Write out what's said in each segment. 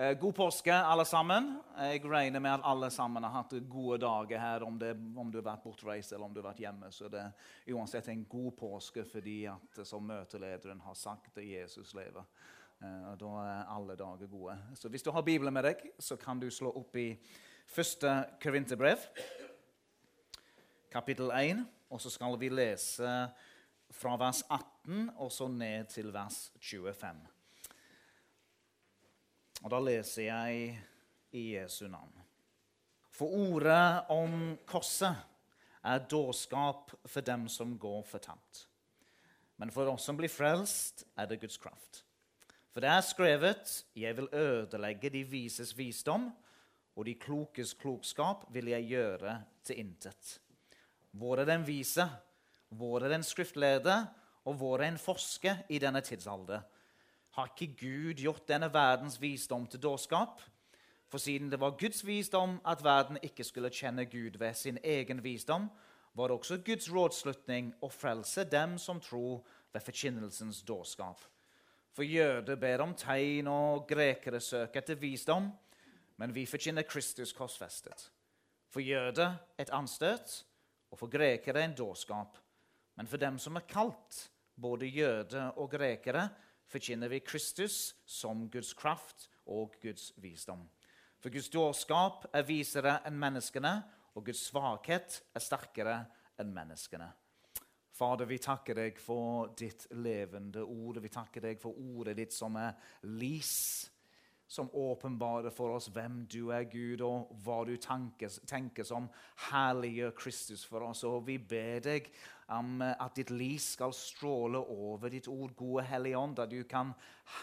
Eh, God påske, alle sammen. Jeg regner med at alle sammen har hatt gode dager her. Om, det, om du har vært bortreist eller om du har vært hjemme, så det er uansett en god påske fordi at som møtelederen har sagt at Jesus lever. Eh, og Da er alle dager gode. Så Hvis du har Bibelen med deg, så kan du slå opp i første Korinterbrev, kapittel 1. Og så skal vi lese fra vers 18 og så ned til vers 25. Og da leser jeg i Jesu navn. For ordet om korset er dårskap for dem som går fortapt. Men for oss som blir frelst, er det Guds kraft. For det er skrevet, 'Jeg vil ødelegge de vises visdom', 'og de klokes klokskap vil jeg gjøre til intet'. Hvor er den vise? Hvor er den skriftleder? Og hvor er en forsker i denne tidsalder? Har ikke Gud gjort denne verdens visdom til dårskap? For siden det var Guds visdom at verden ikke skulle kjenne Gud ved sin egen visdom, var det også Guds rådslutning å frelse dem som tror ved forkynnelsens dårskap. For jøder ber om tegn, og grekere søker etter visdom, men vi forkynner Kristus korsfestet. For jøder et anstøt, og for grekere en dårskap. Men for dem som er kalt, både jøder og grekere, forkynner vi Kristus som Guds kraft og Guds visdom. For Guds dårskap er visere enn menneskene, og Guds svakhet er sterkere enn menneskene. Fader, vi takker deg for ditt levende ord. Vi takker deg for ordet ditt som er lys, som åpenbarer for oss hvem du er, Gud, og hva du tenker, tenker som herliggjør Kristus for oss. Og vi ber deg om at ditt lys skal stråle over ditt ord, gode Hellige Ånd, at du kan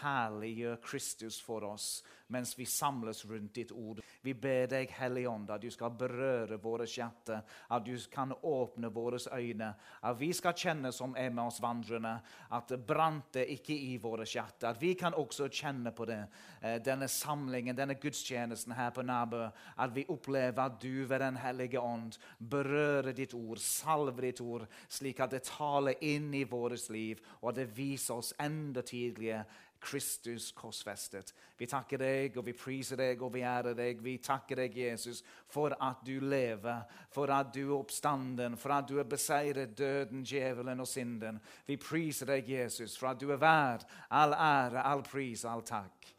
herliggjøre Kristus for oss mens vi samles rundt ditt ord. Vi ber deg, Hellige Ånd, at du skal berøre våre hjerter, at du kan åpne våre øyne, at vi skal kjenne som er med oss vandrende, at det brant ikke i våre hjerter. At vi kan også kjenne på det, eh, denne samlingen, denne gudstjenesten her på Nabø, at vi opplever at du ved Den hellige ånd berører ditt ord, salver ditt ord, slik at det taler inn i vårt liv, og at det viser oss enda tydeligere Kristus korsfestet. Vi takker deg, og vi priser deg, og vi ærer deg. Vi takker deg, Jesus, for at du lever, for at du er oppstanden, for at du har beseiret døden, djevelen og synden. Vi priser deg, Jesus, for at du er verd all ære, all pris, all takk.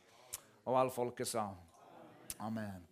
Og all folket sa Amen.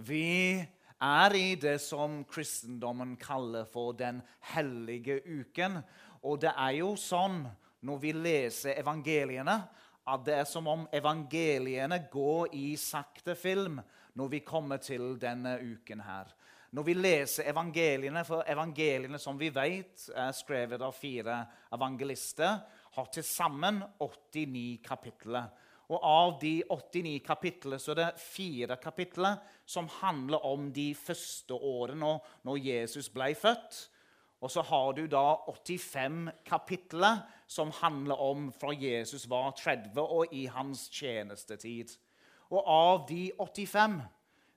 Vi er i det som kristendommen kaller for den hellige uken. Og det er jo sånn når vi leser evangeliene, at det er som om evangeliene går i sakte film når vi kommer til denne uken her. Når vi leser evangeliene, for evangeliene som vi vet er skrevet av fire evangelister, har til sammen 89 kapitler. Og av de 89 kapitlene så er det fire kapitler som handler om de første årene når Jesus ble født. Og så har du da 85 kapitler som handler om fra Jesus var 30 og i hans tjenestetid. Og av de 85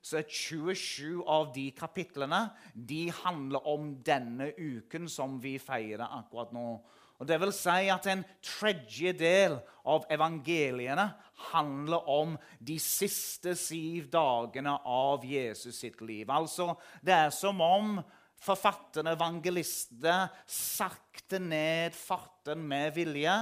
så er 27 av de kapitlene de handler om denne uken som vi feirer akkurat nå. Og det vil si at En tredjedel av evangeliene handler om de siste syv dagene av Jesus sitt liv. Altså, Det er som om forfatterne, evangelistene, sakte ned farten med vilje.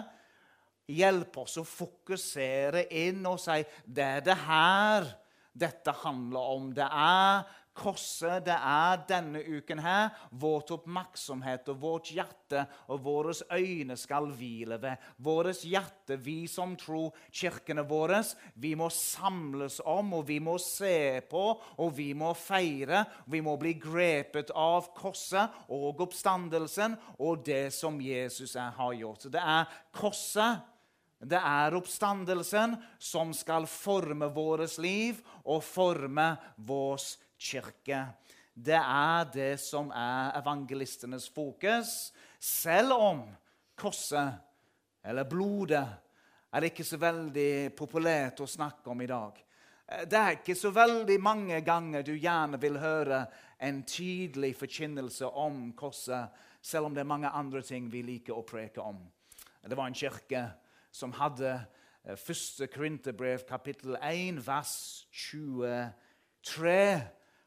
Hjelp oss å fokusere inn og si det er det her dette handler om. Det er korset, det er denne uken her vårt oppmerksomhet og vårt hjerte og våre øyne skal hvile ved. Vårt hjerte, vi som tror kirkene våre, vi må samles om, og vi må se på, og vi må feire. Vi må bli grepet av korset og oppstandelsen og det som Jesus har gjort. Det er korset det er oppstandelsen som skal forme vårt liv og forme vår kirke. Det er det som er evangelistenes fokus, selv om korset eller blodet er det ikke så veldig populært å snakke om i dag. Det er ikke så veldig mange ganger du gjerne vil høre en tydelig forkynnelse om korset, selv om det er mange andre ting vi liker å preke om. Det var en kirke som hadde eh, første Korinterbrev, kapittel 1, vers 23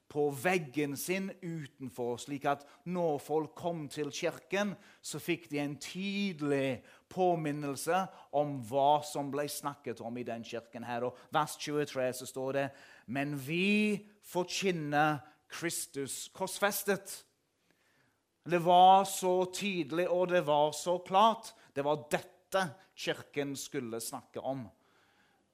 på veggen sin utenfor, slik at når folk kom til kirken, så fikk de en tydelig påminnelse om hva som ble snakket om i den kirken. her. Og vers 23 så står det Men vi forkynner Kristus korsfestet. Det var så tydelig, og det var så klart. Det var dette kirken skulle snakke om.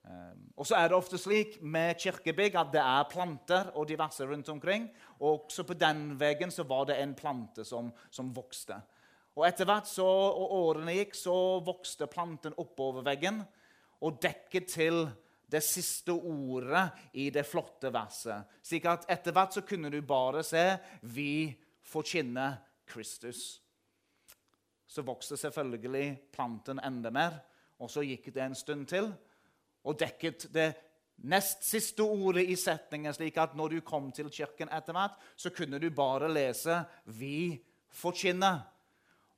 Ehm, og så er det ofte slik med kirkebygg at det er planter og diverse rundt omkring. Og også på den veggen så var det en plante som, som vokste. Og etter hvert så, og årene gikk, så vokste planten oppover veggen og dekket til det siste ordet i det flotte verset. Slik at etter hvert så kunne du bare se 'Vi forkynner Kristus'. Så vokste selvfølgelig planten enda mer, og så gikk det en stund til og dekket det nest siste ordet i setningen, slik at når du kom til kirken etter hvert, så kunne du bare lese 'Vi forkynner'.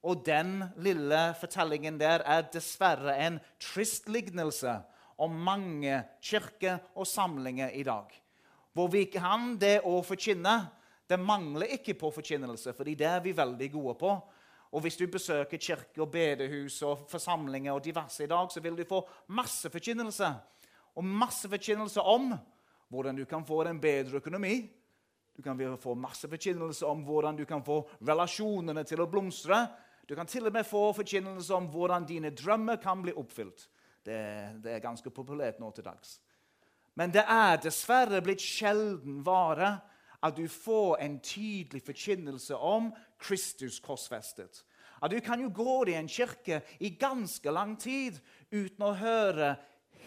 Og den lille fortellingen der er dessverre en trist lignelse om mange kirker og samlinger i dag. Hvor vi kan det å forkynne. Det mangler ikke på forkynnelse, fordi det er vi veldig gode på. Og Hvis du besøker kirke og bedehus og forsamlinger og diverse i dag, så vil du få masse forkynnelse. Og masse forkynnelse om hvordan du kan få en bedre økonomi. Du kan få masse forkynnelse om hvordan du kan få relasjonene til å blomstre. Du kan til og med få forkynnelse om hvordan dine drømmer kan bli oppfylt. Det, det er ganske populært nå til dags. Men det er dessverre blitt sjelden vare at du får en tydelig forkynnelse om Kristus korsfestet. Ja, du kan jo gå i en kirke i ganske lang tid uten å høre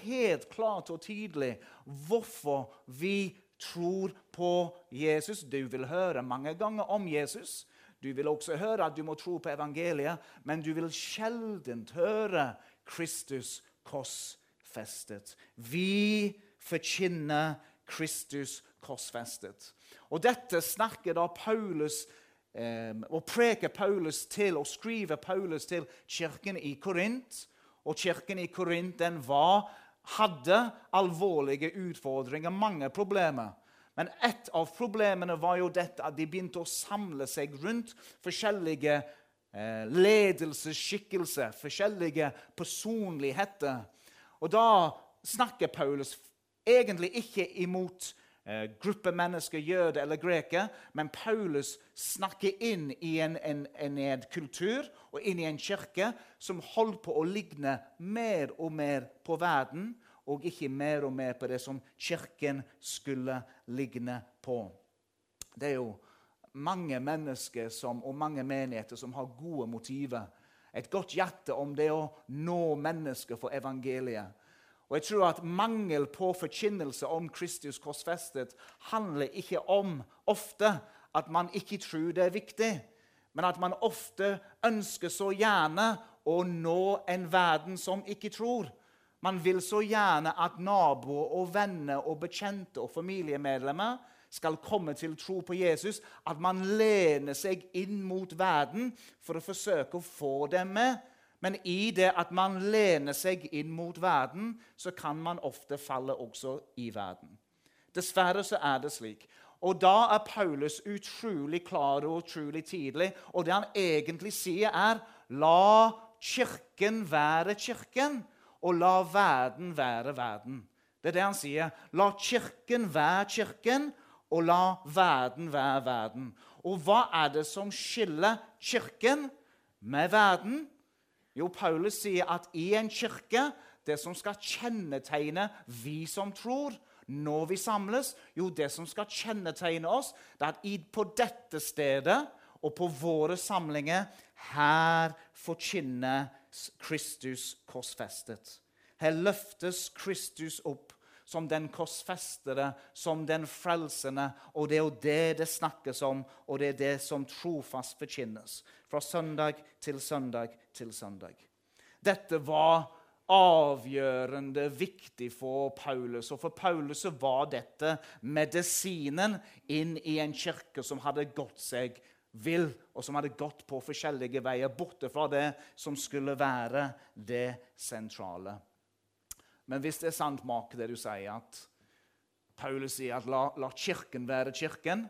helt klart og tydelig hvorfor vi tror på Jesus. Du vil høre mange ganger om Jesus. Du vil også høre at du må tro på evangeliet, men du vil sjelden høre Kristus korsfestet. Vi forkynner Kristus korsfestet. Og dette snakker da Paulus og preker Paulus til og skriver Paulus til kirken i Korint. Og kirken i Korint den var, hadde alvorlige utfordringer, mange problemer. Men ett av problemene var jo dette at de begynte å samle seg rundt forskjellige eh, ledelsesskikkelser, forskjellige personligheter. Og da snakker Paulus egentlig ikke imot gruppe mennesker, jøder eller greker, men Paulus snakker inn i en, en, en, en, kultur og inn i en kirke som holder på å ligne mer og mer på verden, og ikke mer og mer på det som kirken skulle ligne på. Det er jo mange mennesker som, og mange menigheter som har gode motiver. Et godt hjerte om det å nå mennesker for evangeliet. Og jeg tror at Mangel på forkynnelse om Kristus korsfestet handler ikke om ofte at man ikke tror det er viktig, men at man ofte ønsker så gjerne å nå en verden som ikke tror. Man vil så gjerne at naboer og venner og bekjente og familiemedlemmer skal komme til tro på Jesus, at man lener seg inn mot verden for å forsøke å få dem med men i det at man lener seg inn mot verden, så kan man ofte falle også i verden. Dessverre så er det slik. Og da er Paulus utrolig klar og utrolig tidlig. Og det han egentlig sier, er la Kirken være Kirken, og la verden være verden. Det er det han sier. La Kirken være Kirken, og la verden være verden. Og hva er det som skiller Kirken med verden? Jo, Paulus sier at i en kirke det som skal kjennetegne vi som tror, når vi samles Jo, det som skal kjennetegne oss, det er at på dette stedet og på våre samlinger her forkynnes Kristus korsfestet. Her løftes Kristus opp som den korsfestede, som den frelsende. Og det er jo det det snakkes om, og det er det som trofast forkynnes. Fra søndag til søndag til søndag. Dette var avgjørende viktig for Paulus. Og for Paulus var dette medisinen inn i en kirke som hadde gått seg vill, og som hadde gått på forskjellige veier, borte fra det som skulle være det sentrale. Men hvis det er sant, Mark, det du sier, at Paulus sier at la, la kirken være kirken,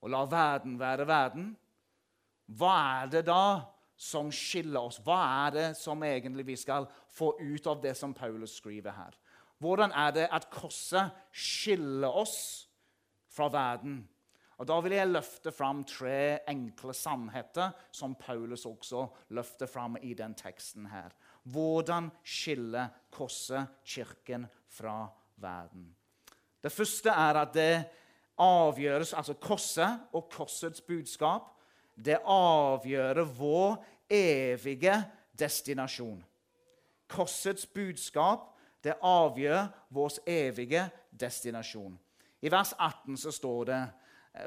og la verden være verden, hva er det da som skiller oss? Hva er det som egentlig vi skal få ut av det som Paulus skriver her? Hvordan er det at korset skiller oss fra verden? Og Da vil jeg løfte fram tre enkle sannheter som Paulus også løfter fram i den teksten. her. Hvordan skiller korset kirken fra verden? Det første er at det avgjøres, altså korset og korsets budskap det avgjør vår evige destinasjon. Korsets budskap det avgjør vår evige destinasjon. I vers 18 så står det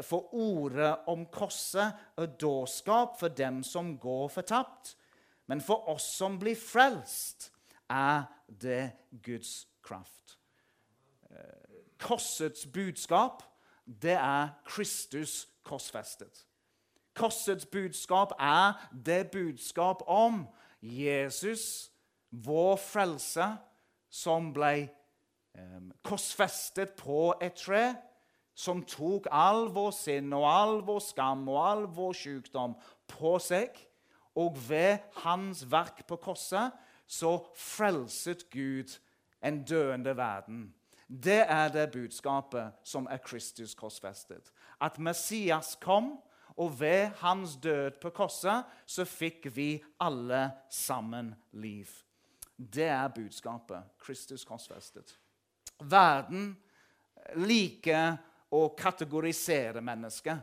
for ordet om korset er dårskap for dem som går fortapt. Men for oss som blir frelst, er det Guds kraft. Korsets budskap, det er Kristus korsfestet. Korsets budskap er det budskap om Jesus, vår frelse, som ble korsfestet på et tre, som tok all vår sinn og all vår skam og all vår sykdom på seg. Og ved hans verk på korset så frelset Gud en døende verden. Det er det budskapet som er Kristus korsfestet. At Messias kom, og ved hans død på korset så fikk vi alle sammen liv. Det er budskapet. Kristus korsfestet. Verden liker å kategorisere mennesker.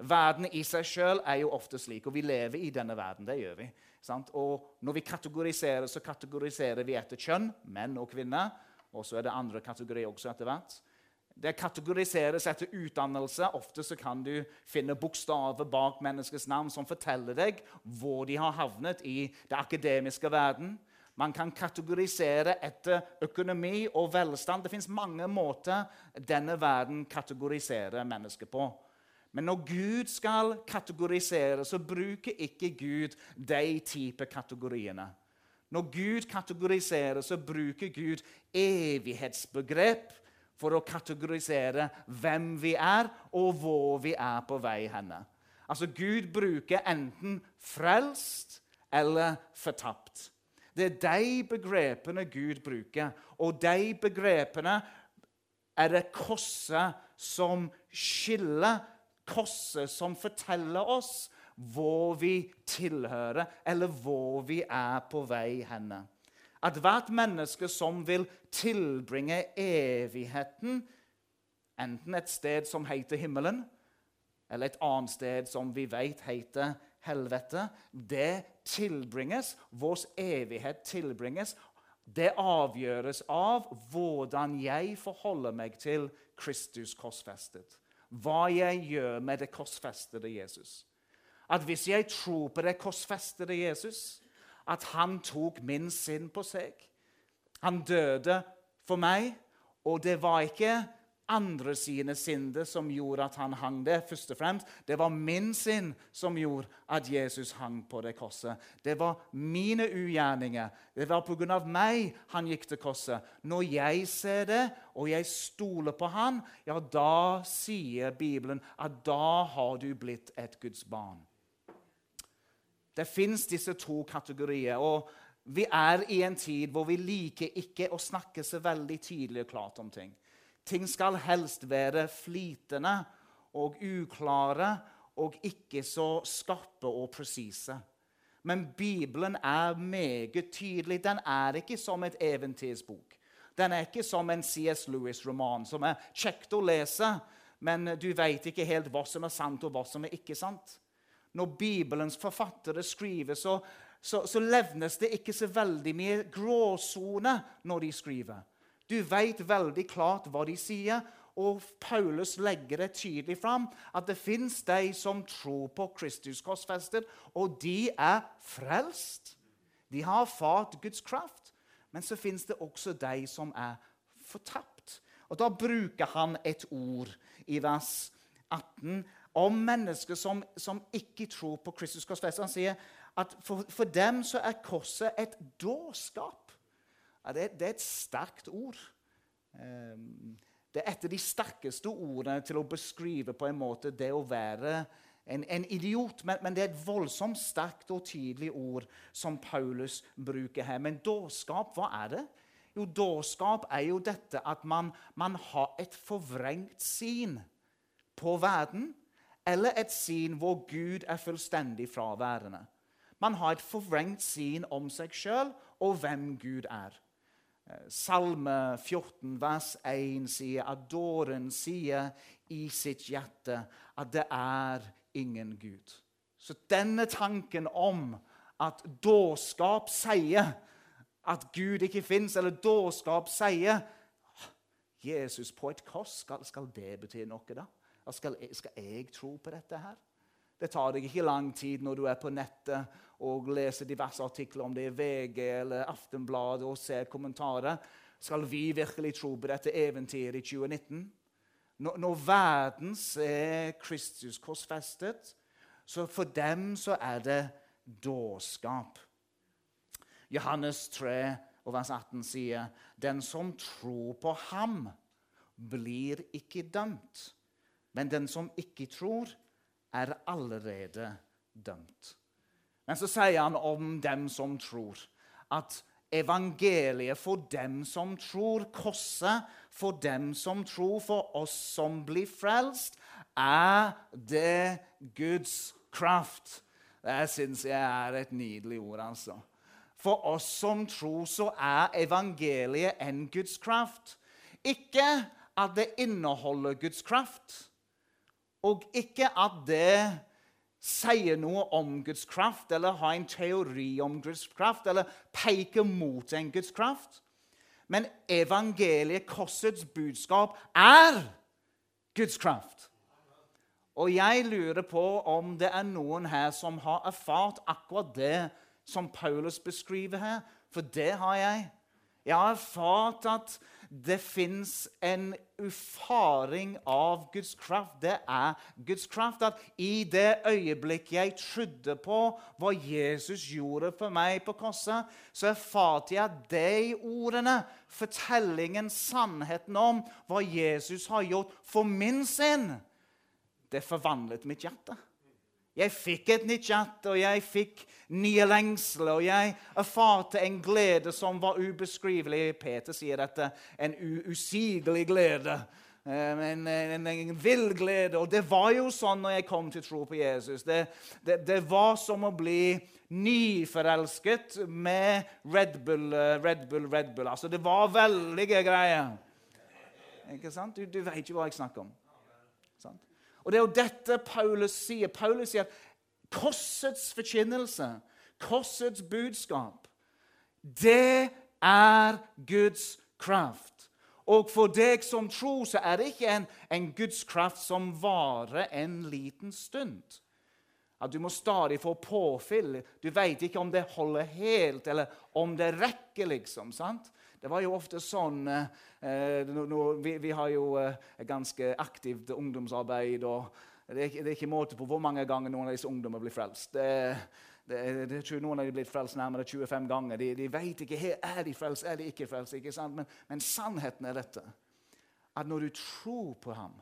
Verden i seg sjøl er jo ofte slik, og vi lever i denne verden. det gjør vi. Sant? Og Når vi kategoriserer, så kategoriserer vi etter kjønn, menn og kvinner. Og så er det andre kategorier også etter hvert. Det kategoriseres etter utdannelse. Ofte så kan du finne bokstaver bak menneskets navn som forteller deg hvor de har havnet i det akademiske verden. Man kan kategorisere etter økonomi og velstand. Det fins mange måter denne verden kategoriserer mennesker på. Men når Gud skal kategorisere, så bruker ikke Gud de type kategoriene. Når Gud kategoriserer, så bruker Gud evighetsbegrep for å kategorisere hvem vi er, og hvor vi er på vei henne. Altså, Gud bruker enten frelst eller fortapt. Det er de begrepene Gud bruker, og de begrepene er det korset som skiller, korset som forteller oss hvor vi tilhører, eller hvor vi er på vei henne at hvert menneske som vil tilbringe evigheten, enten et sted som heter himmelen, eller et annet sted som vi vet heter helvete, det tilbringes, vår evighet tilbringes. Det avgjøres av hvordan jeg forholder meg til Kristus korsfestet. Hva jeg gjør med det korsfestede Jesus. At hvis jeg tror på det korsfestede Jesus, at han tok min synd på seg. Han døde for meg, og det var ikke andre sine synder som gjorde at han hang der. først og fremst. Det var min synd som gjorde at Jesus hang på det korset. Det var mine ugjerninger. Det var pga. meg han gikk til korset. Når jeg ser det, og jeg stoler på han, ja, da sier Bibelen at da har du blitt et Guds barn. Det fins disse to kategorier. og Vi er i en tid hvor vi liker ikke å snakke så veldig tydelig og klart om ting. Ting skal helst være flytende og uklare og ikke så skarpe og presise. Men Bibelen er meget tydelig. Den er ikke som et eventyrsbok. Den er ikke som en C.S. Lewis-roman som er kjekt å lese, men du vet ikke helt hva som er sant, og hva som er ikke sant når Bibelens forfattere skriver, så, så, så levnes det ikke så veldig mye gråsone når de skriver. Du vet veldig klart hva de sier, og Paulus legger det tydelig fram at det fins de som tror på Kristus korsfestet, og de er frelst. De har fått Guds kraft. Men så fins det også de som er fortapt. Og Da bruker han et ord i vers 18 om mennesker som, som ikke tror på Kristus korsfest. Han sier at for, for, dem så er korset et dårskap. ja, det, det, er et sterkt ord. Um, det er et av de sterkeste ordene til å beskrive på en måte det å være en, en idiot. Men, men, det er et voldsomt sterkt og tydelig ord som Paulus bruker her. Men dårskap, hva er det? Jo, dårskap er jo dette at man, man har et forvrengt syn på verden. Eller et syn hvor Gud er fullstendig fraværende. Man har et forvrengt syn om seg sjøl og hvem Gud er. Eh, Salme 14, vers 1 sier at dåren sier i sitt hjerte at det er ingen Gud. Så denne tanken om at dårskap sier at Gud ikke fins, eller dårskap sier Jesus på et kors, skal, skal det bety noe, da? Skal, skal jeg tro på dette her? Det tar deg ikke lang tid når du er på nettet og leser diverse artikler om det i VG eller Aftenbladet og ser kommentarer. Skal vi virkelig tro på dette eventyret i 2019? Når, når verden ser Kristus korsfestet, så for dem så er det dårskap. Johannes 3 og vers 18 sier den som tror på ham, blir ikke dømt. Men den som ikke tror, er allerede dømt. Men så sier han om dem som tror, at evangeliet for dem som tror, korset for dem som tror, for oss som blir frelst, er det Guds kraft. Det syns jeg er et nydelig ord, altså. For oss som tror, så er evangeliet en Guds kraft. Ikke at det inneholder Guds kraft, og ikke at det sier noe om Guds kraft, eller har en teori om Guds kraft, eller peker mot en Guds kraft. Men evangeliet, korsets budskap, er Guds kraft. Og jeg lurer på om det er noen her som har erfart akkurat det som Paulus beskriver her. For det har jeg. Jeg har erfart at det fins en ufaring av Guds kraft. Det er Guds kraft at i det øyeblikk jeg trodde på hva Jesus gjorde for meg på korset, så erfarte jeg at de ordene, fortellingen, sannheten om hva Jesus har gjort for min sinn, det forvandlet mitt hjerte. Jeg fikk et nytt hjerte, og jeg fikk nye lengsler, og jeg erfarte en glede som var ubeskrivelig. Peter sier dette. En usigelig glede. Eh, en, en, en, vill glede. Og det var jo sånn når jeg kom til tro på Jesus. Det, det, det var som å bli nyforelsket med Red Bull, eh, Red Bull, Red Bull. Altså, det var veldige greier. Ikke sant? Du, du vet ikke hva jeg snakker om. Sant? Og Det er jo dette Paulus sier. Paulus sier at korsets forkynnelse, korsets budskap, det er Guds kraft. Og for deg som tror, så er det ikke en, en Guds kraft som varer en liten stund. At du må stadig få påfyll. Du vet ikke om det holder helt, eller om det rekker, liksom. sant? Det var jo ofte sånn eh, eh no, no, vi, vi, har jo eh, ganske aktivt ungdomsarbeid. og det er, det er, ikke måte på hvor mange ganger noen av disse ungdommene blir frelst. Det, det, det, noen av dem blitt frelst nærmere 25 ganger. De, de vet ikke her, er de frelst, er de ikke frelst. ikke sant? Men, men sannheten er dette. At når du tror på ham,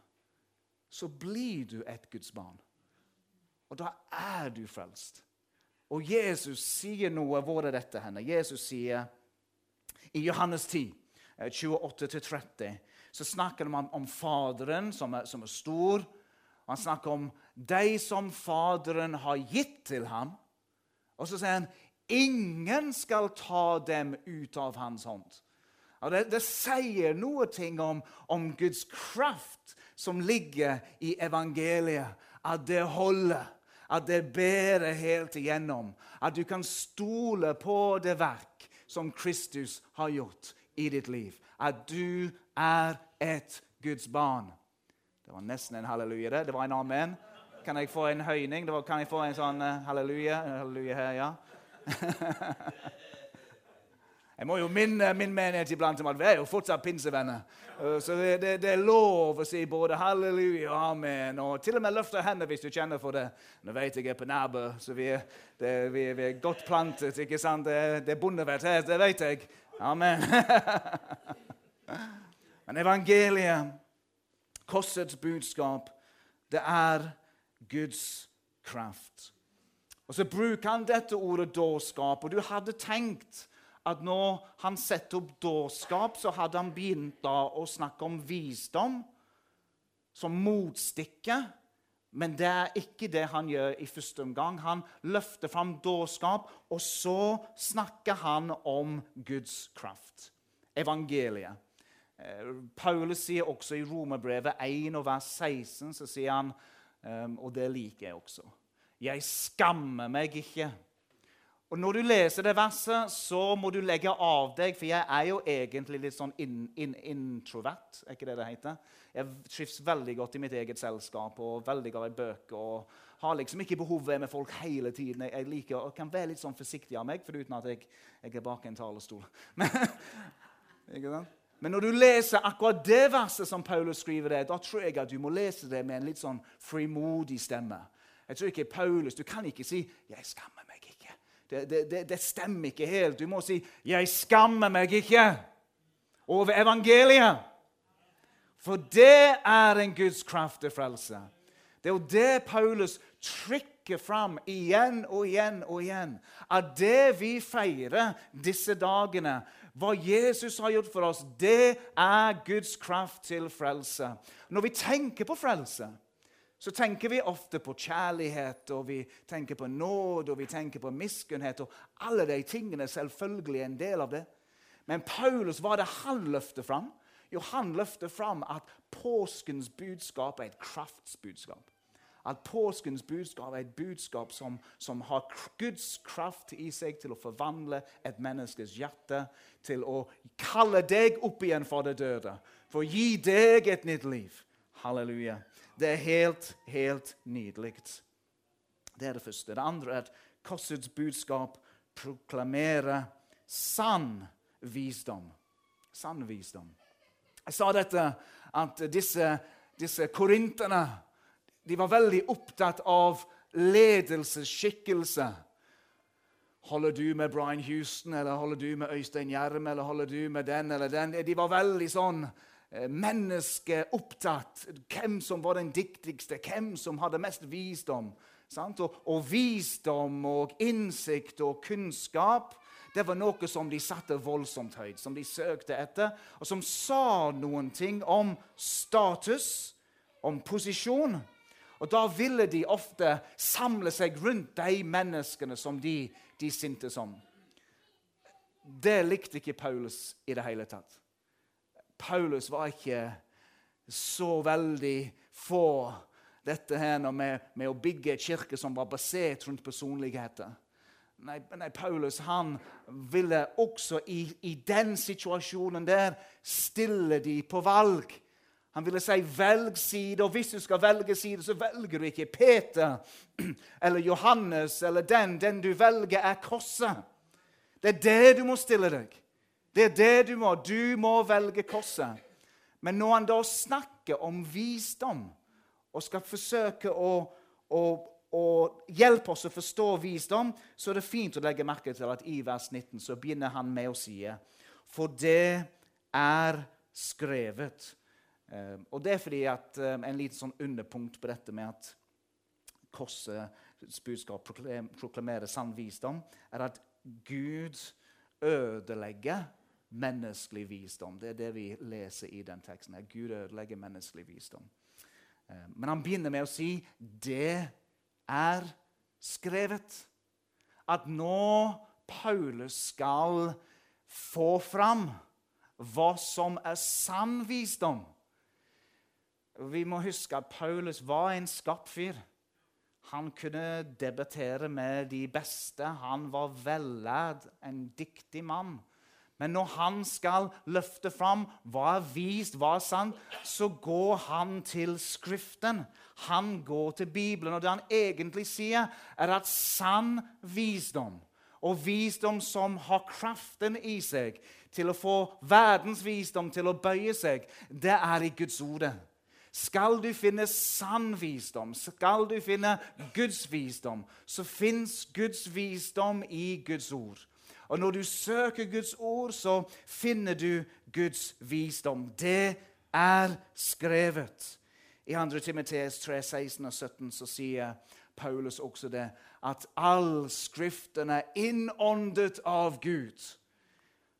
så blir du et Guds barn. Og da er du frelst. Og Jesus sier noe. Hvor er dette henne? Jesus sier i Johannes 10, 28-30, eh, så snakker man om, Faderen, som er, som er stor. Han snakker om de som Faderen har gitt til ham. Og så sier han ingen skal ta dem ut av hans hånd. Og det, det sier noe om, om Guds kraft som ligger i evangeliet. At det holder, at det bærer helt igjennom. At du kan stole på det verk som Kristus har gjort i ditt liv. At du er et Guds barn. Det var nesten en halleluja. Det Det var en amen. Kan jeg få en høyning? Var, kan jeg få en sånn uh, halleluja? Halleluja her, ja. Jeg må jo minne min menighet iblant om at vi er jo fortsatt pinsevenner. Eh, så det, det, det, er lov å si både halleluja og amen. Og til og med løfte hendene hvis du kjenner for det. Nå vet jeg jeg er på nabo, så vi er, det, vi, vi er, godt plantet. ikke sant? Det, det er bondevett her, det vet jeg. Amen. Men evangeliet, korsets budskap, det er Guds kraft. Og Så bruker han dette ordet dårskap, og du hadde tenkt at når han setter opp dårskap, så hadde han begynt da å snakke om visdom som motstikke. Men det er ikke det han gjør i første omgang. Han løfter fram dårskap, og så snakker han om Guds kraft. Evangeliet. Eh, Paulus sier også i Romerbrevet 1 og vers 16 så sier han, ehm, og det liker jeg også Jeg skammer meg ikke. Og Når du leser det verset, så må du legge av deg, for jeg er jo egentlig litt sånn in, in, introvert. er ikke det det heter? Jeg trives veldig godt i mitt eget selskap og veldig glad i bøker. og har liksom ikke behov for med folk hele tiden. Jeg, liker og kan være litt sånn forsiktig av meg, foruten at jeg, jeg er bak en talerstol. Men, ikke sant? Men når du leser akkurat det verset som Paulus skriver det, da tror jeg at du må lese det med en litt sånn frimodig stemme. Jeg tror ikke Paulus, Du kan ikke si 'Jeg skammer meg. Det, det, det, stemmer ikke helt. Du må si 'Jeg skammer meg ikke' over evangeliet. For det er en Guds kraft til frelse. Det er jo det Paulus trykker fram igjen og igjen og igjen. At det vi feirer disse dagene, hva Jesus har gjort for oss, det er Guds kraft til frelse. Når vi tenker på frelse, så tenker vi ofte på kjærlighet, og vi tenker på nåd, og vi tenker på miskunnhet. Og alle de tingene er selvfølgelig en del av det. Men Paulus, hva er det han løfter fram? Jo, han løfter fram at påskens budskap er et kraftsbudskap at påskens budskap er et budskap som, som, har Guds kraft i seg til å forvandle et menneskes hjerte, til å kalle deg opp igjen fra det døde, for å gi deg et nytt liv. Halleluja. Det er helt, helt nydelig. Det er det første. Det andre er at korsets budskap proklamerer sann visdom. Sann visdom. Jeg sa dette, at disse, disse korinterne de var veldig opptatt av ledelsesskikkelse. Holder du med Brian Houston, eller holder du med Øystein Gjerm, eller holder du med den eller den? De var veldig sånn eh, menneskeopptatt. Hvem som var den dyktigste, hvem som hadde mest visdom. Og, og, visdom og innsikt og kunnskap det var noe som de satte voldsomt høyt, som de søkte etter, og som sa noen ting om status, om posisjon. Og Da ville de ofte samle seg rundt de menneskene som de, de syntes om. Det likte ikke Paulus i det hele tatt. Paulus var ikke så veldig for dette her med, med å bygge en kirke som var basert rundt personligheter. Nei, nei, Paulus han ville også i, i den situasjonen der stille de på valg. Han ville si 'velg side', og hvis du skal velge side, så velger du ikke Peter eller Johannes eller den. Den du velger, er korset. Det er det du må stille deg. Det er det du må. Du må velge korset. Men når han da snakker om visdom og skal forsøke å, å, å hjelpe oss å forstå visdom, så er det fint å legge merke til at i vers 19 så begynner han med å si For det er skrevet. Ehm, og det er fordi at ehm, En liten sånn underpunkt på dette med at korsets budskap proklamerer sann visdom, er at Gud ødelegger menneskelig visdom. Det er det vi leser i den teksten. her. Gud ødelegger menneskelig visdom. Ehm, men han begynner med å si det er skrevet. At nå Paulus skal få fram hva som er sann visdom vi må huske at Paulus var en skarp fyr. Han kunne debattere med de beste. Han var vellærd, en dyktig mann. Men når han skal løfte fram hva er vist, hva er sant, så går han til Skriften. Han går til Bibelen. Og det han egentlig sier, er at sann visdom, og visdom som har kraften i seg til å få verdens visdom til å bøye seg, det er i Guds ord. Skal du finne sann visdom, skal du finne Guds visdom, så fins Guds visdom i Guds ord. Og når du søker Guds ord, så finner du Guds visdom. Det er skrevet. I 2. Timoteus 3, 16 og 17 så sier Paulus også det, at all Skriften er innåndet av Gud.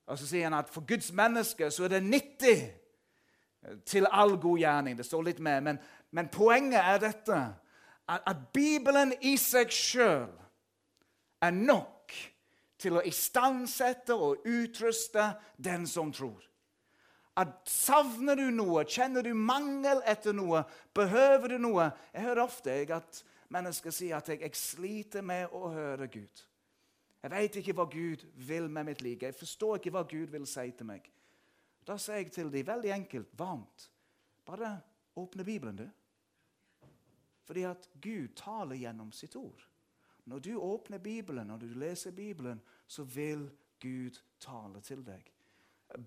Og så sier han at for Guds mennesker så er det nyttig til all god gjerning. Det står litt mer, men, men poenget er dette at, at Bibelen i seg sjøl er nok til å istandsette og utruste den som tror. At Savner du noe, kjenner du mangel etter noe, behøver du noe Jeg hører ofte at mennesker sier at jeg, jeg sliter med å høre Gud. Jeg vet ikke hva Gud vil med mitt liv. Jeg forstår ikke hva Gud vil si til meg. Da sier jeg til dem veldig enkelt, varmt Bare åpne Bibelen, du. Fordi at Gud taler gjennom sitt ord. Når du åpner Bibelen, når du leser Bibelen, så vil Gud tale til deg.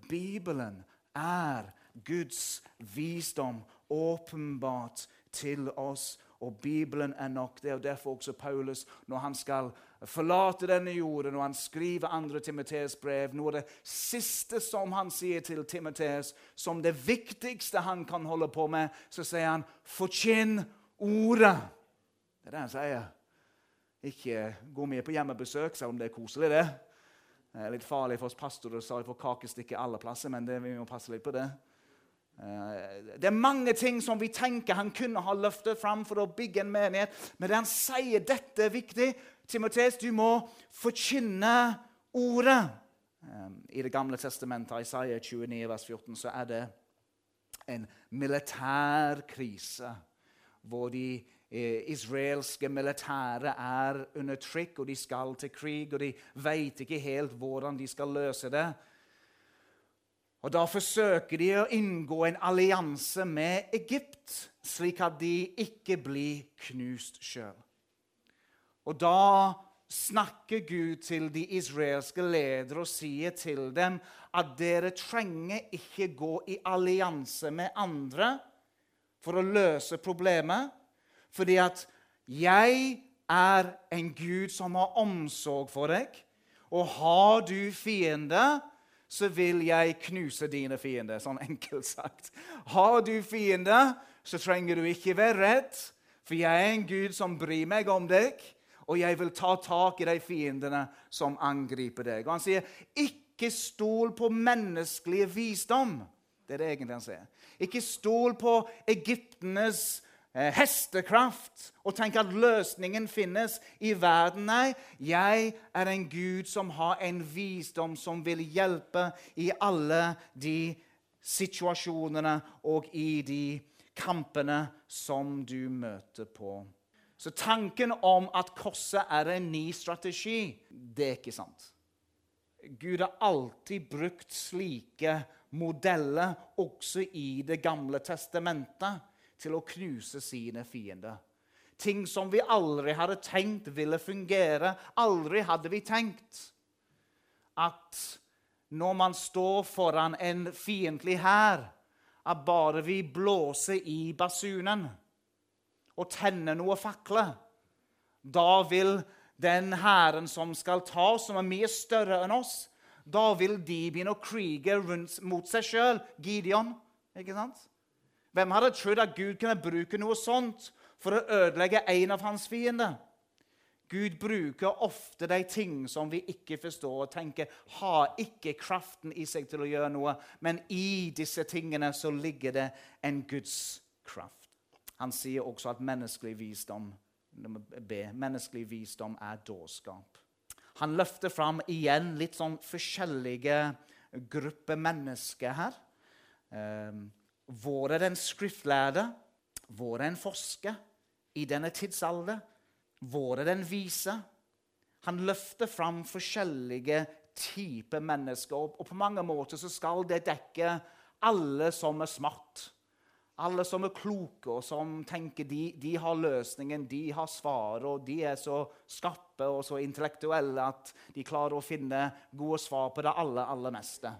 Bibelen er Guds visdom åpenbart til oss. Og Bibelen er nok. Det og derfor også Paulus, når han skal forlate denne jorden, når han skriver 2. Timoteus brev, noe av det siste som han sier til Timoteus, som det viktigste han kan holde på med, så sier han 'forkynn ordet'. Det er det han sier. Ikke gå mye på hjemmebesøk, selv om det er koselig, det. Det er litt farlig for oss pastorer å få kakestikke alle plasser, men det, vi må passe litt på det. Eh, det er mange ting som vi tenker han kunne ha løftet fram for å bygge en menighet, men han sier dette er viktig. Timoteus, du må forkynne ordet. Eh, I Det gamle testamentet, Isaiah 29, vers 14, så er det en militær krise hvor de israelske militære er under trykk, og de skal til krig, og de vet ikke helt hvordan de skal løse det. Og Da forsøker de å inngå en allianse med Egypt, slik at de ikke blir knust sjøl. Og da snakker Gud til de israelske ledere og sier til dem at dere trenger ikke gå i allianse med andre for å løse problemet. Fordi at jeg er en Gud som har omsorg for deg. Og har du fiender, så vil jeg knuse dine fiender. Sånn enkelt sagt. Har du fiender, så trenger du ikke være redd, for jeg er en Gud som bryr meg om deg, og jeg vil ta tak i de fiendene som angriper deg. Og Han sier, 'Ikke stol på menneskelig visdom'. Det er det egentlig han sier. Ikke stol på egyptenes Eh, hestekraft og tenke at løsningen finnes i verden. Nei, jeg er en Gud som har en visdom som vil hjelpe i alle de situasjonene og i de kampene som du møter på. Så tanken om at korset er en ny strategi, det er ikke sant. Gud har alltid brukt slike modeller også i Det gamle testamentet til å knuse sine fiender. Ting som vi aldri hadde tenkt ville fungere. Aldri hadde vi tenkt at når man står foran en fiendtlig hær, at bare vi blåser i basunen og tenner noen fakler, da vil den hæren som skal ta, som er mye større enn oss, da vil de begynne å krige rundt, mot seg sjøl. Gideon. ikke sant? Hvem hadde trodd at Gud kunne bruke noe sånt for å ødelegge en av hans fiender? Gud bruker ofte de ting som vi ikke forstår og tenker har ikke kraften i seg til å gjøre noe, men i disse tingene så ligger det en Guds kraft. Han sier også at menneskelig visdom, B, menneskelig visdom er dårskap. Han løfter fram igjen litt sånn forskjellige grupper mennesker her. Um, hvor er den skriftlærde? Hvor er en forsker i denne tidsalder? Hvor er den vise? Han løfter fram forskjellige typer mennesker, og på mange måter så skal det dekke alle som er smart. Alle som er kloke og som tenker de, de har løsningen, de har svaret, og de er så skarpe og så intellektuelle at de klarer å finne gode svar på det aller, aller meste.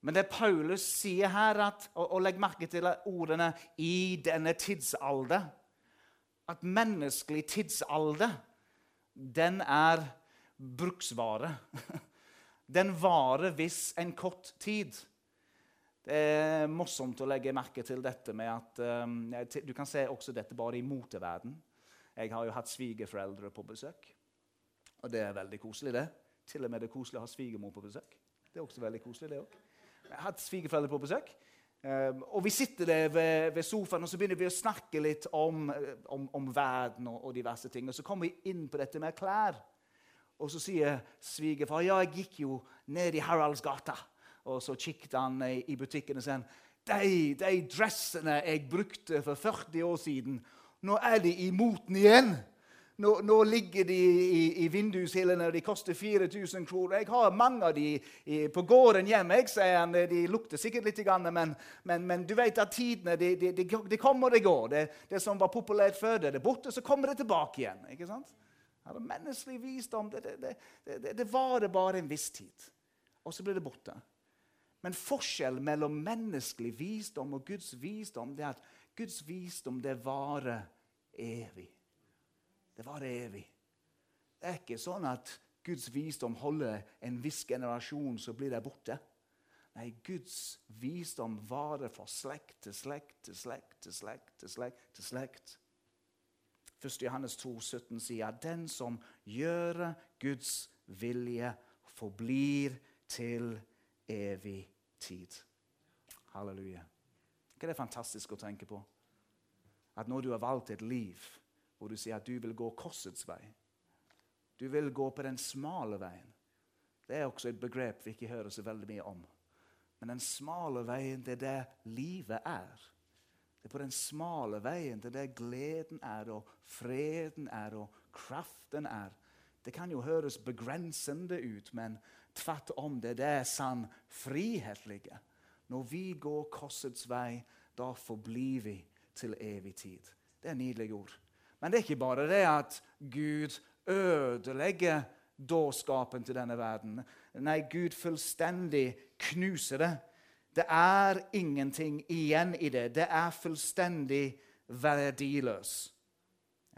Men det Paulus sier her, at, og, og legg merke til ordene 'i denne tidsalder' At menneskelig tidsalder, den er bruksvare. Den varer hvis en kort tid. Det er morsomt å legge merke til dette med at um, Du kan se også dette bare i moteverden. Jeg har jo hatt svigerforeldre på besøk. Og det er veldig koselig, det. Til og med det er koselig å ha svigermor på besøk. Det er også veldig koselig, det også. Jeg har hatt svigerforeldre på besøk. Um, og vi sitter der ved, ved, sofaen og så begynner vi å snakke litt om, eh, om, om verden og, og, diverse ting. Og så kommer vi inn på dette med klær. Og så sier svigerfar ja, jeg gikk jo ned i Haraldsgata. Og så kikket han i butikken og sa de, de dressene jeg brukte for 40 år siden, nå er de i moten igjen. Nå, nå, ligger de i, i vindushyllene, de koster 4000 kroner. Jeg har mange av de i, på gården hjemme. Jeg sier han, De lukter sikkert litt, men, men, men, du vet at tidene de, de, de kommer og de går. Det, det, som var populært før, det er borte, så kommer det tilbake igjen. ikke sant? Ja, menneskelig visdom det, det, det, det varer bare en viss tid, og så blir det borte. Men forskjellen mellom menneskelig visdom og Guds visdom det er at Guds visdom det varer evig. Det varer evig. Det er ikke sånn at Guds visdom holder en viss generasjon, så blir det borte. Nei, Guds visdom varer fra slekt til slekt til slekt til slekt til slekt. til slekt. 1. Johannes 2, 17 sier at den som gjør Guds vilje, forblir til evig tid. Halleluja. Ikke det er fantastisk å tenke på? At når du har valgt et liv hvor du sier at du vil gå korsets vei Du vil gå på den smale veien. Det er også et begrep vi ikke hører så veldig mye om. Men den smale veien, det er det livet er. Det er på den smale veien det der gleden er, og freden er, og kraften er. Det kan jo høres begrensende ut, men tvert om, det er der sann frihet ligger. Når vi går korsets vei, da forblir vi til evig tid. Det er nydelige ord. Men det er ikke bare det at Gud ødelegger dårskapen til denne verden. Nei, Gud fullstendig knuser det. Det er ingenting igjen i det. Det er fullstendig verdiløs.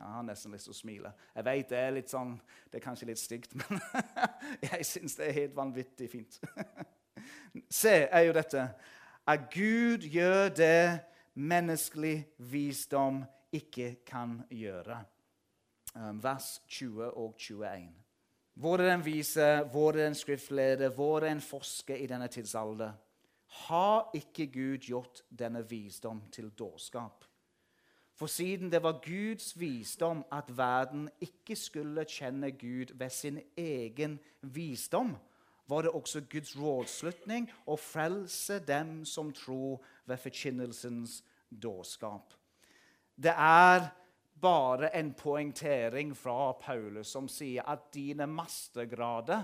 Jeg har nesten lyst til å smile. Jeg vet det er litt sånn, det er kanskje litt stygt, men jeg syns det er helt vanvittig fint. Se, er jo dette at Gud gjør det menneskelig visdom ikke kan gjøre. Um, vers 20 og 21. Hvor er den vise, hvor er den skriftleder, hvor er en forsker i denne tidsalder? har ikke Gud gjort denne visdom til dårskap. For siden det var Guds visdom at verden ikke skulle kjenne Gud ved sin egen visdom, var det også Guds rådslutning å frelse dem som tror ved forkynnelsens dårskap. Det er bare en poengtering fra Paulus som sier at dine mastergrader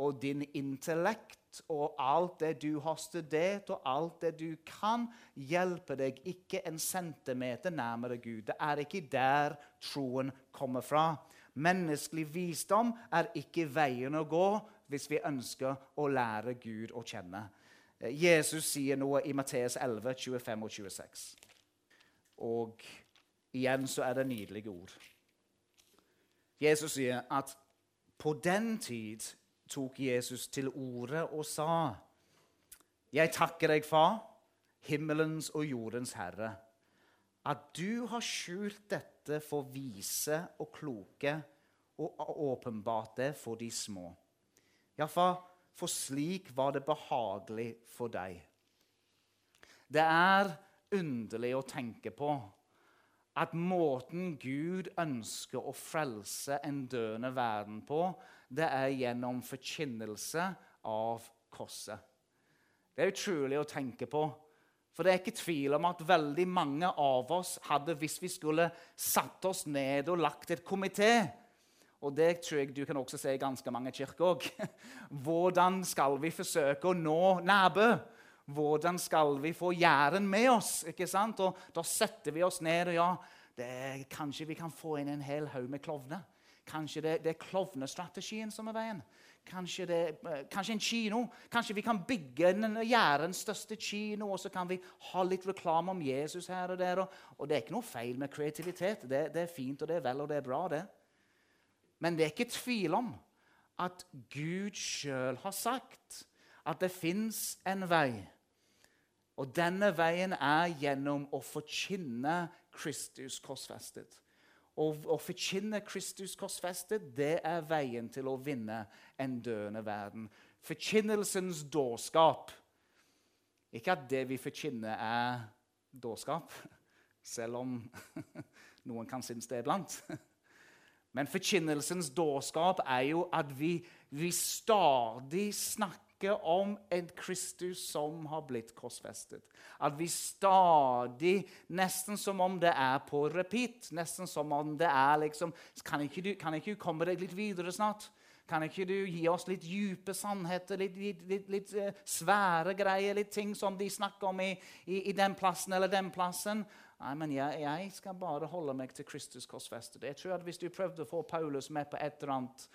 og din intellekt og alt det du har studert, og alt det du kan, hjelper deg ikke en centimeter nærmere Gud. Det er ikke der troen kommer fra. Menneskelig visdom er ikke veien å gå hvis vi ønsker å lære Gud å kjenne. Jesus sier noe i Matteus 11, 25 og 26. Og igjen så er det nydelige ord. Jesus sier at på den tid tok Jesus til orde og sa, 'Jeg takker deg, Far, himmelens og jordens Herre, at du har skjult dette for vise og kloke og åpenbart det for de små.' Ja, far, for slik var det behagelig for deg. Det er underlig å tenke på at måten Gud ønsker å frelse en døende verden på, det er gjennom forkynnelse av korset. Det er utrolig å tenke på. For det er ikke tvil om at veldig mange av oss hadde, hvis vi skulle satt oss ned og lagt et komité Og det tror jeg du kan også se i ganske mange kirker òg. Hvordan skal vi forsøke å nå Nærbø? Hvordan skal vi få Jæren med oss? ikke sant? Og Da setter vi oss ned, og ja, det, kanskje vi kan få inn en hel haug med klovner. Kanskje det, det er klovnestrategien som er veien. Kanskje, det, eh, kanskje, en kino. Kanskje vi kan bygge Jærens største kino, og så kan vi ha litt reklame om Jesus her og der. Og, og det er ikke noe feil med kreativitet. Det, det, er fint, og det er vel, og det er bra, det. Men det er ikke tvil om at Gud sjøl har sagt at det fins en vei. Og denne veien er gjennom å forkynne Kristus korsfestet. Å forkynne Kristus korsfestet, det er veien til å vinne en døende verden. Forkynnelsens dårskap. Ikke at det vi forkynner, er dårskap, selv om noen kan synes det iblant. Men forkynnelsens dårskap er jo at vi, vi stadig snakker om en Kristus som har blitt korsfestet. At vi stadig, nesten som om det er på repeat Nesten som om det er liksom Kan ikke du, kan ikke du komme deg litt videre snart? Kan ikke du gi oss litt dype sannheter, litt, litt, litt, litt uh, svære greier, litt ting som de snakker om i, i, i den plassen eller den plassen? Nei, men jeg, jeg, skal bare holde meg til Kristus korsfestet. Jeg tror at Hvis du prøvde å få Paulus med på et eller annet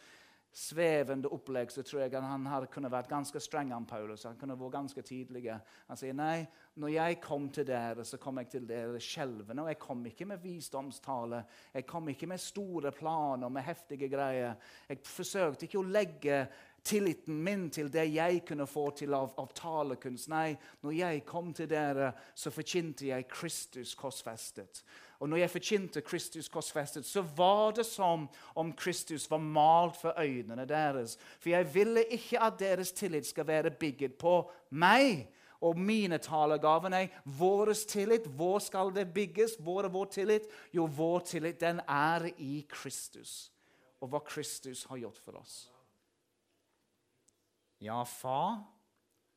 svevende opplegg, så tror jeg han hadde kunne vært ganske streng om Paulus. Han kunne vært ganske tydelig. Han sier nei, når jeg kom til dere, så kom jeg til dere skjelvende. Og jeg kom ikke med visdomstale. Jeg kom ikke med store planer, med heftige greier. Jeg forsøkte ikke å legge tilliten min til det jeg kunne få til av, av talekunst. Nei, når jeg kom til dere, så forkynte jeg Kristus korsfestet. Og når jeg forkynte Kristus korsfestet, så var det som om Kristus var malt for øynene deres. For jeg ville ikke at deres tillit skal være bygget på meg og mine talegaver. Nei, vår tillit, hvor skal det bygges? Hvor er vår tillit? Jo, vår tillit, den er i Kristus og hva Kristus har gjort for oss. Ja, far,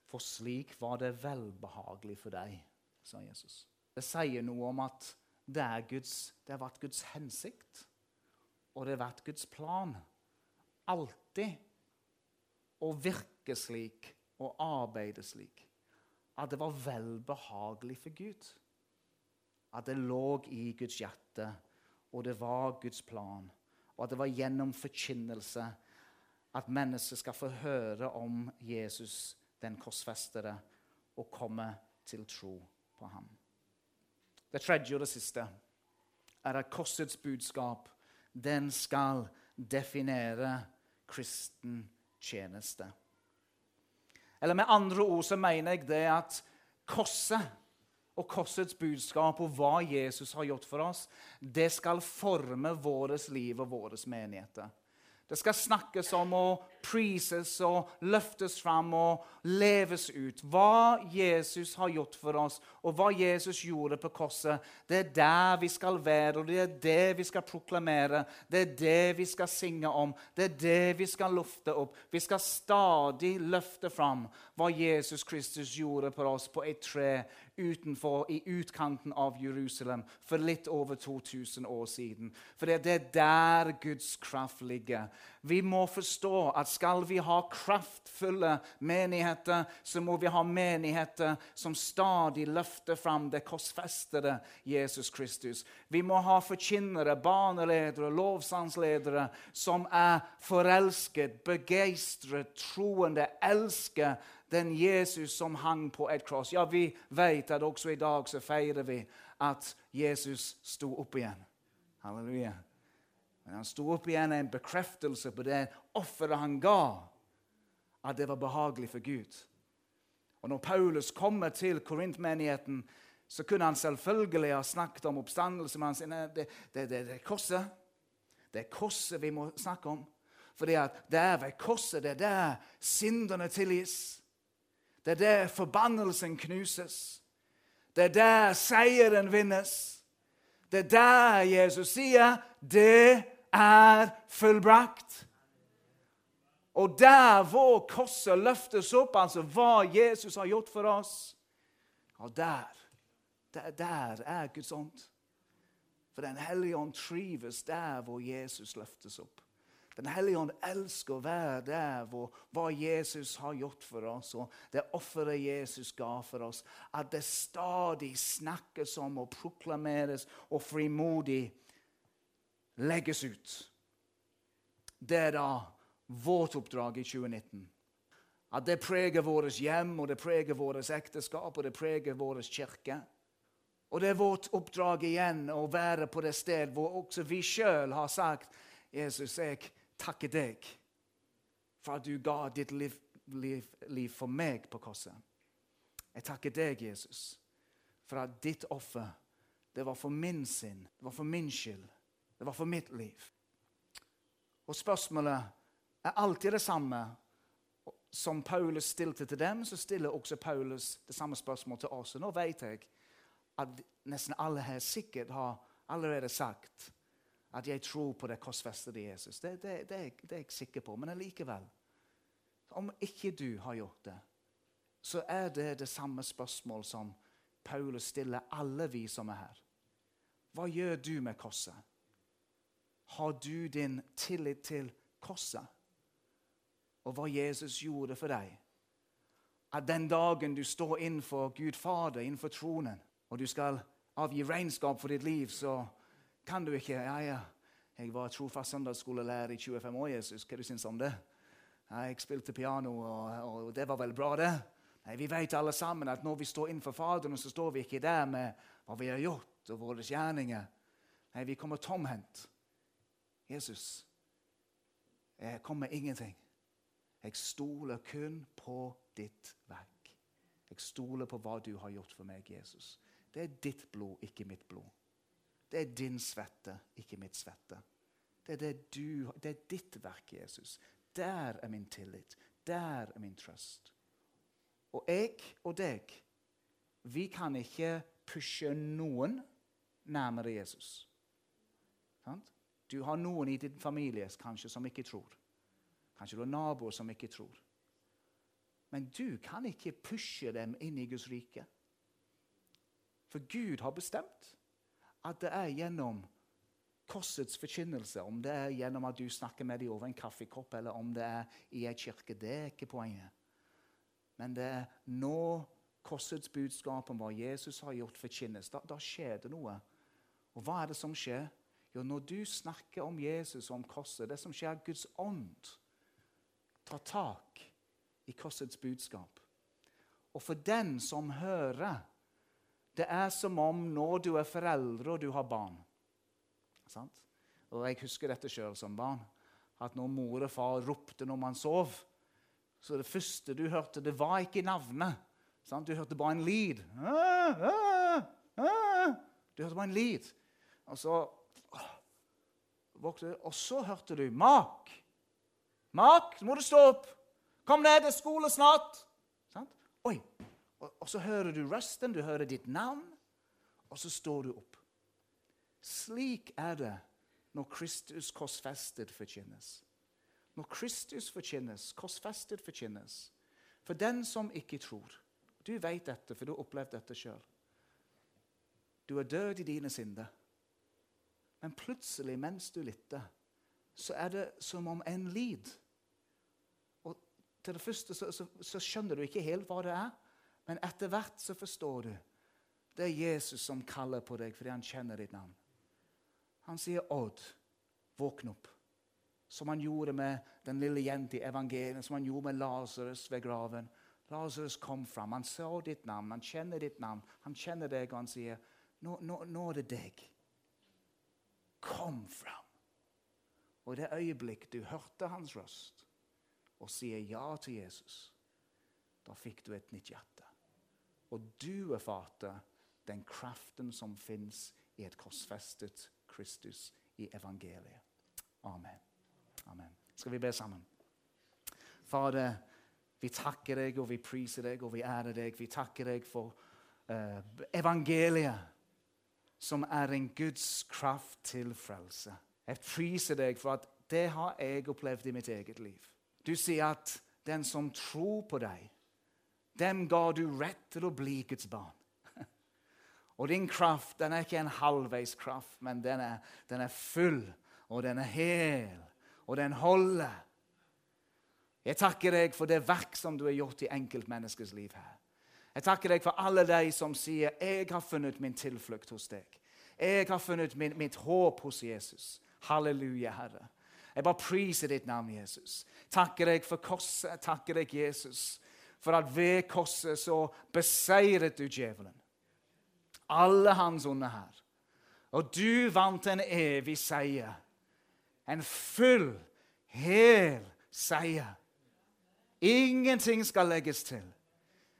for slik var det velbehagelig for deg, sa Jesus. Det sier noe om at det, Guds, det har vært Guds hensikt, og det har vært Guds plan. Alltid å virke slik og arbeide slik. At det var velbehagelig for Gud. At det lå i Guds hjerte, og det var Guds plan. Og at det var gjennom forkynnelse at mennesket skal få høre om Jesus, den korsfestede, og komme til tro på ham. Det tredje og det siste er at korsets budskap den skal definere kristen tjeneste. Eller med andre ord så mener jeg det at korset og korsets budskap og hva Jesus har gjort for oss, det skal forme vårt liv og våre menigheter. Det skal snakkes om og prises og løftes fram og leves ut. Hva Jesus har gjort for oss, og hva Jesus gjorde på korset, det er der vi skal være, og det er det vi skal proklamere. Det er det vi skal synge om, det er det vi skal lufte opp. Vi skal stadig løfte fram hva Jesus Kristus gjorde for oss på et tre utenfor, i utkanten av Jerusalem for litt over 2000 år siden. For det er der Guds kraft ligger. Vi må forstå at skal vi ha kraftfulle menigheter, så må vi ha menigheter som stadig løfter fram det korsfestede Jesus Kristus. Vi må ha forkynnere, barneledere, lovsangsledere som er forelsket, begeistret, troende, elsker den Jesus som hang på et kross. Ja, vi vet at også i dag så feirer vi at Jesus sto opp igjen. Halleluja. Men han sto opp igjen en bekreftelse på det offeret han ga, at det var behagelig for Gud. Og når Paulus kommer til Korintmenigheten, så kunne han selvfølgelig ha snakket om oppstandelse, men han sier det, det, det, det er korset. Det er korset vi må snakke om. Fordi det er ved korset det er der syndene tilgis. Det er der forbannelsen knuses. Det er der seieren vinnes. Det er der Jesus sier 'det er fullbrakt'. Og der hvor korset løftes opp, altså hva Jesus har gjort for oss, og der, der, der er Guds ånd. For Den hellige ånd trives der hvor Jesus løftes opp. Den hellige ånd elsker å være der hvor hva Jesus har gjort for oss, og det offeret Jesus ga for oss. At det stadig snakkes om og proklameres og frimodig legges ut. Det er da vårt oppdrag i 2019. At det preger vårt hjem, og det preger vårt ekteskap og det preger vår kirke. Og det er vårt oppdrag igjen å være på det sted hvor også vi sjøl har sagt Jesus, jeg takker deg for at du ga ditt liv, liv, liv for meg på korset. Jeg takker deg, Jesus, for at ditt offer det var for min sinn, det var for min skyld, det var for mitt liv. Og spørsmålet er alltid det samme. Som Paulus stilte til dem, så stiller også Paulus det samme spørsmålet til oss. Og nå vet jeg at nesten alle her sikkert har allerede sagt at jeg tror på det korsfestede Jesus. Det, det, det, er, det er jeg sikker på. Men allikevel, om ikke du har gjort det, så er det det samme spørsmål som Paulus stiller alle vi som er her. Hva gjør du med korset? Har du din tillit til korset? Og hva Jesus gjorde for deg? At den dagen du står innenfor Gud Fader, innenfor tronen, og du skal avgi regnskap for ditt liv, så kan du ikke ja, ja, jeg var trofast søndagsskolelærer i 25 år, Jesus. Hva du syns om det? Jeg spilte piano, og, og, det var vel bra, det. Nei, Vi vet alle sammen at når vi står innenfor Faderen, så står vi ikke der med hva vi har gjort, og våre gjerninger. Nei, vi kommer tomhendt. Jesus, jeg kommer med ingenting. Jeg stoler kun på ditt verk. Jeg stoler på hva du har gjort for meg, Jesus. Det er ditt blod, ikke mitt blod. Det er din svette, ikke mitt svette. Det er, det du, det er ditt verk, Jesus. Der er min tillit. Der er min trøst. Og jeg og deg, vi kan ikke pushe noen nærmere Jesus. Du har noen i din familie kanskje som ikke tror. Kanskje du har naboer som ikke tror. Men du kan ikke pushe dem inn i Guds rike. For Gud har bestemt at det er gjennom korsets forkynnelse, om det er gjennom at du snakker med dem over en kaffekopp, eller om det er i ei kirke, det er ikke poenget. Men det er nå korsets budskap om hva Jesus har gjort, forkynnes. Da, da skjer det noe. Og hva er det som skjer? Jo, når du snakker om Jesus og om korset, det som skjer, er Guds ånd tar tak i korsets budskap. Og for den som hører det er som om når du er foreldre og du har barn sant? Og Jeg husker dette sjøl som barn. At når mor og far ropte når man sov, så det første du hørte, det var ikke navnet. Sant? Du hørte bare en lyd. Ah, ah, ah. Du hørte bare en lyd. Og så Og så hørte du 'Mak'. 'Mak, må du stå opp. Kom ned, det er skole snart.' Sant? Oi, og, og, så hører du røsten, du hører ditt navn, og så står du opp. Slik er det når Kristus korsfestet forkynnes. Når Kristus forkynnes, korsfestet forkynnes, for den som ikke tror Du vet dette, for du har opplevd dette sjøl. Du er død i dine synder. Men plutselig, mens du lytter, så er det som om en lyd. Og til det første så, så, så skjønner du ikke helt hva det er. Men etter hvert så forstår du. Det er Jesus som kaller på deg fordi han kjenner ditt navn. Han sier, 'Odd, våkn opp.' Som han gjorde med den lille jenta i evangeliet, som han gjorde med Lasarus ved graven. Lasarus kom fram. Han så ditt navn, han kjenner ditt navn. Han kjenner deg, og han sier, nå, nå, nå er det deg. Kom fram. Og i det øyeblikk du hørte hans røst og sier ja til Jesus, da fikk du et nytt hjerte. Og du erfarte den kraften som fins i et korsfestet Kristus i evangeliet. Amen. Amen. Skal vi be sammen? Fader, vi takker deg, og vi priser deg, og vi ærer deg. Vi takker deg for uh, evangeliet, som er en Guds kraft til frelse. Jeg priser deg for at det har jeg opplevd i mitt eget liv. Du sier at den som tror på deg, dem ga du rett til å bli Guds barn. Og din kraft den er ikke en halvveis kraft, men den er, den er full, og den er hel, og den holder. Jeg takker deg for det verk som du har gjort i enkeltmenneskers liv her. Jeg takker deg for alle de som sier 'Jeg har funnet min tilflukt hos deg'. 'Jeg har funnet min, mitt håp hos Jesus'. Halleluja, Herre. Jeg bare priser ditt navn, Jesus. Takker deg for korset. Takker deg, Jesus, for at ved korset så beseiret du djevelen. Alle hans onde her. Og du vant en evig seier. En full, hel seier. Ingenting skal legges til.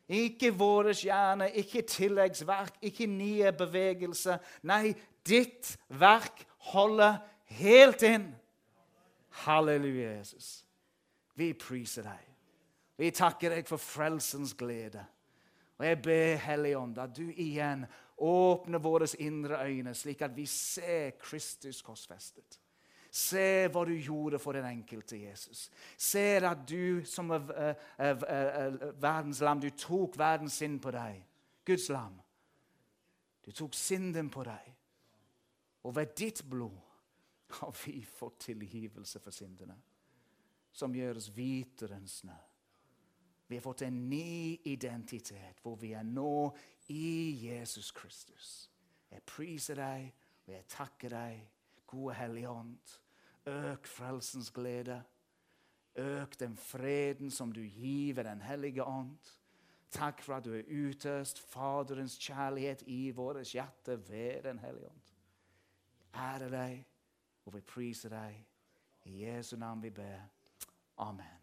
Ikke våre hjerne, ikke tilleggsverk, ikke nye bevegelser. Nei, ditt verk holder helt inn. Halleluja, Jesus. Vi priser deg. Vi takker deg for frelsens glede. Og jeg ber Helligånd at du igjen åpner våre indre øyne, slik at vi ser Kristus korsfestet. Se hva du gjorde for den enkelte Jesus. Se at du som er, er, er, verdens lam, du tok verdens synd på deg. Guds lam. Du tok synden på deg. Og ved ditt blod har vi fått tilgivelse for syndene, som gjør oss hvitere enn snø. Vi har fått en ny identitet, hvor vi er nå i Jesus Kristus. Jeg priser deg, og jeg takker deg, gode Hellige Ånd. Øk frelsens glede. Øk den freden som du gir ved Den hellige ånd. Takk for at du er utøst Faderens kjærlighet i våre hjerter ved Den hellige ånd. Ære deg, og vi priser deg. I Jesu navn vi ber. Amen.